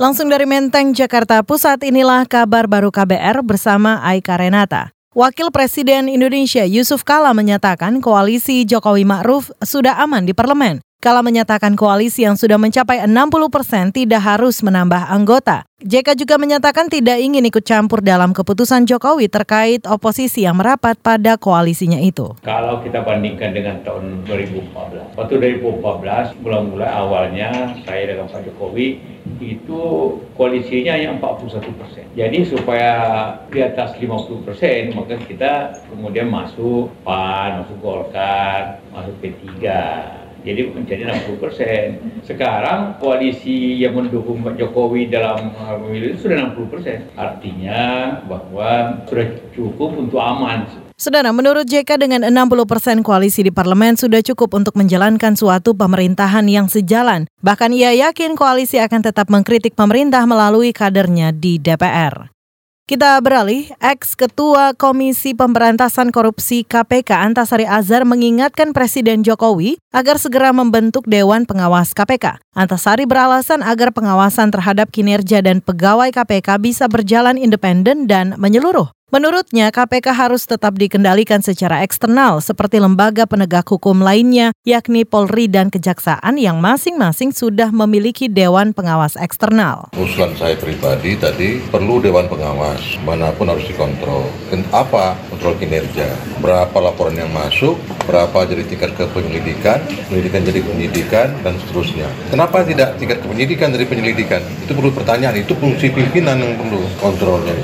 Langsung dari Menteng, Jakarta Pusat, inilah kabar baru KBR bersama Aika Renata. Wakil Presiden Indonesia Yusuf Kala menyatakan koalisi Jokowi Ma'ruf sudah aman di parlemen. Kala menyatakan koalisi yang sudah mencapai 60 persen tidak harus menambah anggota. JK juga menyatakan tidak ingin ikut campur dalam keputusan Jokowi terkait oposisi yang merapat pada koalisinya itu. Kalau kita bandingkan dengan tahun 2014, waktu 2014 mula-mula awalnya saya dengan Pak Jokowi itu koalisinya hanya 41 persen. Jadi supaya di atas 50 persen maka kita kemudian masuk PAN, masuk Golkar, masuk P3 jadi menjadi 60 persen. Sekarang koalisi yang mendukung Pak Jokowi dalam pemilu itu sudah 60 persen. Artinya bahwa sudah cukup untuk aman. Saudara, menurut JK dengan 60 persen koalisi di parlemen sudah cukup untuk menjalankan suatu pemerintahan yang sejalan. Bahkan ia yakin koalisi akan tetap mengkritik pemerintah melalui kadernya di DPR. Kita beralih, ex-ketua Komisi Pemberantasan Korupsi KPK Antasari Azhar mengingatkan Presiden Jokowi agar segera membentuk Dewan Pengawas KPK. Antasari beralasan agar pengawasan terhadap kinerja dan pegawai KPK bisa berjalan independen dan menyeluruh. Menurutnya, KPK harus tetap dikendalikan secara eksternal seperti lembaga penegak hukum lainnya, yakni Polri dan Kejaksaan yang masing-masing sudah memiliki Dewan Pengawas eksternal. Usulan saya pribadi tadi perlu Dewan Pengawas, mana pun harus dikontrol. Apa? Kontrol kinerja. Berapa laporan yang masuk, berapa jadi tingkat ke penyelidikan, penyelidikan jadi penyidikan, dan seterusnya. Kenapa tidak tingkat ke penyidikan dari penyelidikan? Itu perlu pertanyaan, itu fungsi pimpinan yang perlu kontrolnya.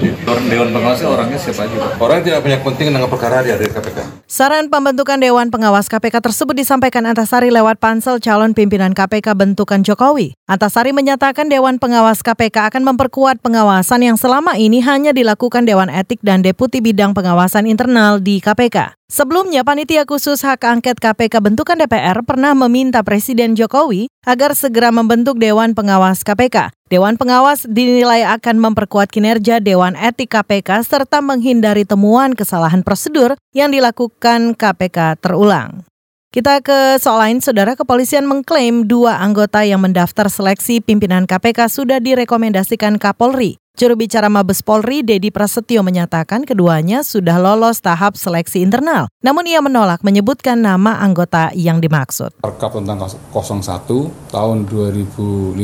Dewan Pengawas orangnya orangnya siapa aja Orang tidak punya kepentingan dengan perkara dia dari KPK. Saran pembentukan Dewan Pengawas KPK tersebut disampaikan Antasari lewat pansel calon pimpinan KPK bentukan Jokowi. Antasari menyatakan Dewan Pengawas KPK akan memperkuat pengawasan yang selama ini hanya dilakukan Dewan Etik dan Deputi Bidang Pengawasan Internal di KPK. Sebelumnya, Panitia Khusus Hak Angket KPK bentukan DPR pernah meminta Presiden Jokowi agar segera membentuk Dewan Pengawas KPK. Dewan Pengawas dinilai akan memperkuat kinerja Dewan Etik KPK serta menghindari temuan kesalahan prosedur yang dilakukan KPK terulang. Kita ke soal lain, Saudara Kepolisian mengklaim dua anggota yang mendaftar seleksi pimpinan KPK sudah direkomendasikan Kapolri. Juru bicara Mabes Polri, Dedi Prasetyo menyatakan keduanya sudah lolos tahap seleksi internal. Namun ia menolak menyebutkan nama anggota yang dimaksud. Perkap tentang 01 tahun 2015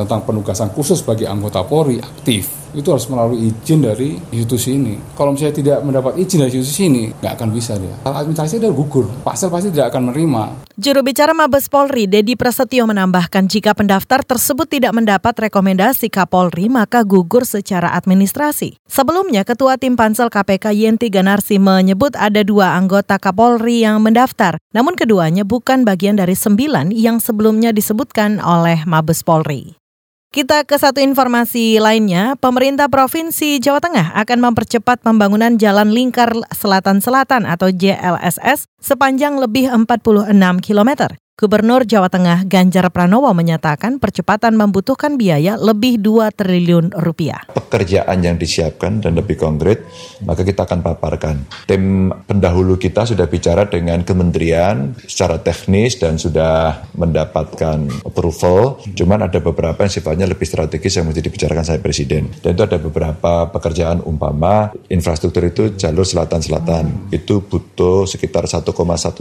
tentang penugasan khusus bagi anggota Polri aktif itu harus melalui izin dari institusi ini. Kalau misalnya tidak mendapat izin dari institusi ini, nggak akan bisa dia. Kalau administrasi dia gugur, pasal pasti tidak akan menerima. Juru bicara Mabes Polri, Dedi Prasetyo menambahkan jika pendaftar tersebut tidak mendapat rekomendasi Kapolri, maka gugur secara administrasi. Sebelumnya, Ketua Tim Pansel KPK Yenti Ganarsi menyebut ada dua anggota Kapolri yang mendaftar, namun keduanya bukan bagian dari sembilan yang sebelumnya disebutkan oleh Mabes Polri. Kita ke satu informasi lainnya, pemerintah Provinsi Jawa Tengah akan mempercepat pembangunan Jalan Lingkar Selatan-Selatan atau JLSS sepanjang lebih 46 kilometer. Gubernur Jawa Tengah Ganjar Pranowo menyatakan percepatan membutuhkan biaya lebih 2 triliun rupiah. Pekerjaan yang disiapkan dan lebih konkret, maka kita akan paparkan. Tim pendahulu kita sudah bicara dengan kementerian secara teknis dan sudah mendapatkan approval. Cuman ada beberapa yang sifatnya lebih strategis yang mesti dibicarakan saya Presiden. Dan itu ada beberapa pekerjaan umpama infrastruktur itu jalur selatan-selatan. Itu butuh sekitar 1,1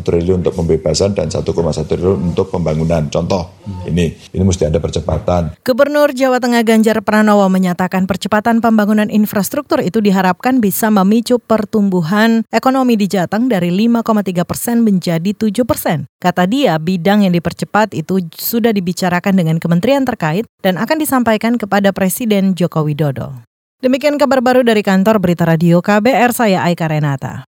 triliun untuk pembebasan dan 1,1 triliun untuk pembangunan. Contoh, ini ini mesti ada percepatan. Gubernur Jawa Tengah Ganjar Pranowo menyatakan percepatan pembangunan infrastruktur itu diharapkan bisa memicu pertumbuhan ekonomi di Jateng dari 5,3 persen menjadi 7 persen. Kata dia, bidang yang dipercepat itu sudah dibicarakan dengan kementerian terkait dan akan disampaikan kepada Presiden Joko Widodo. Demikian kabar baru dari kantor Berita Radio KBR, saya Aika Renata.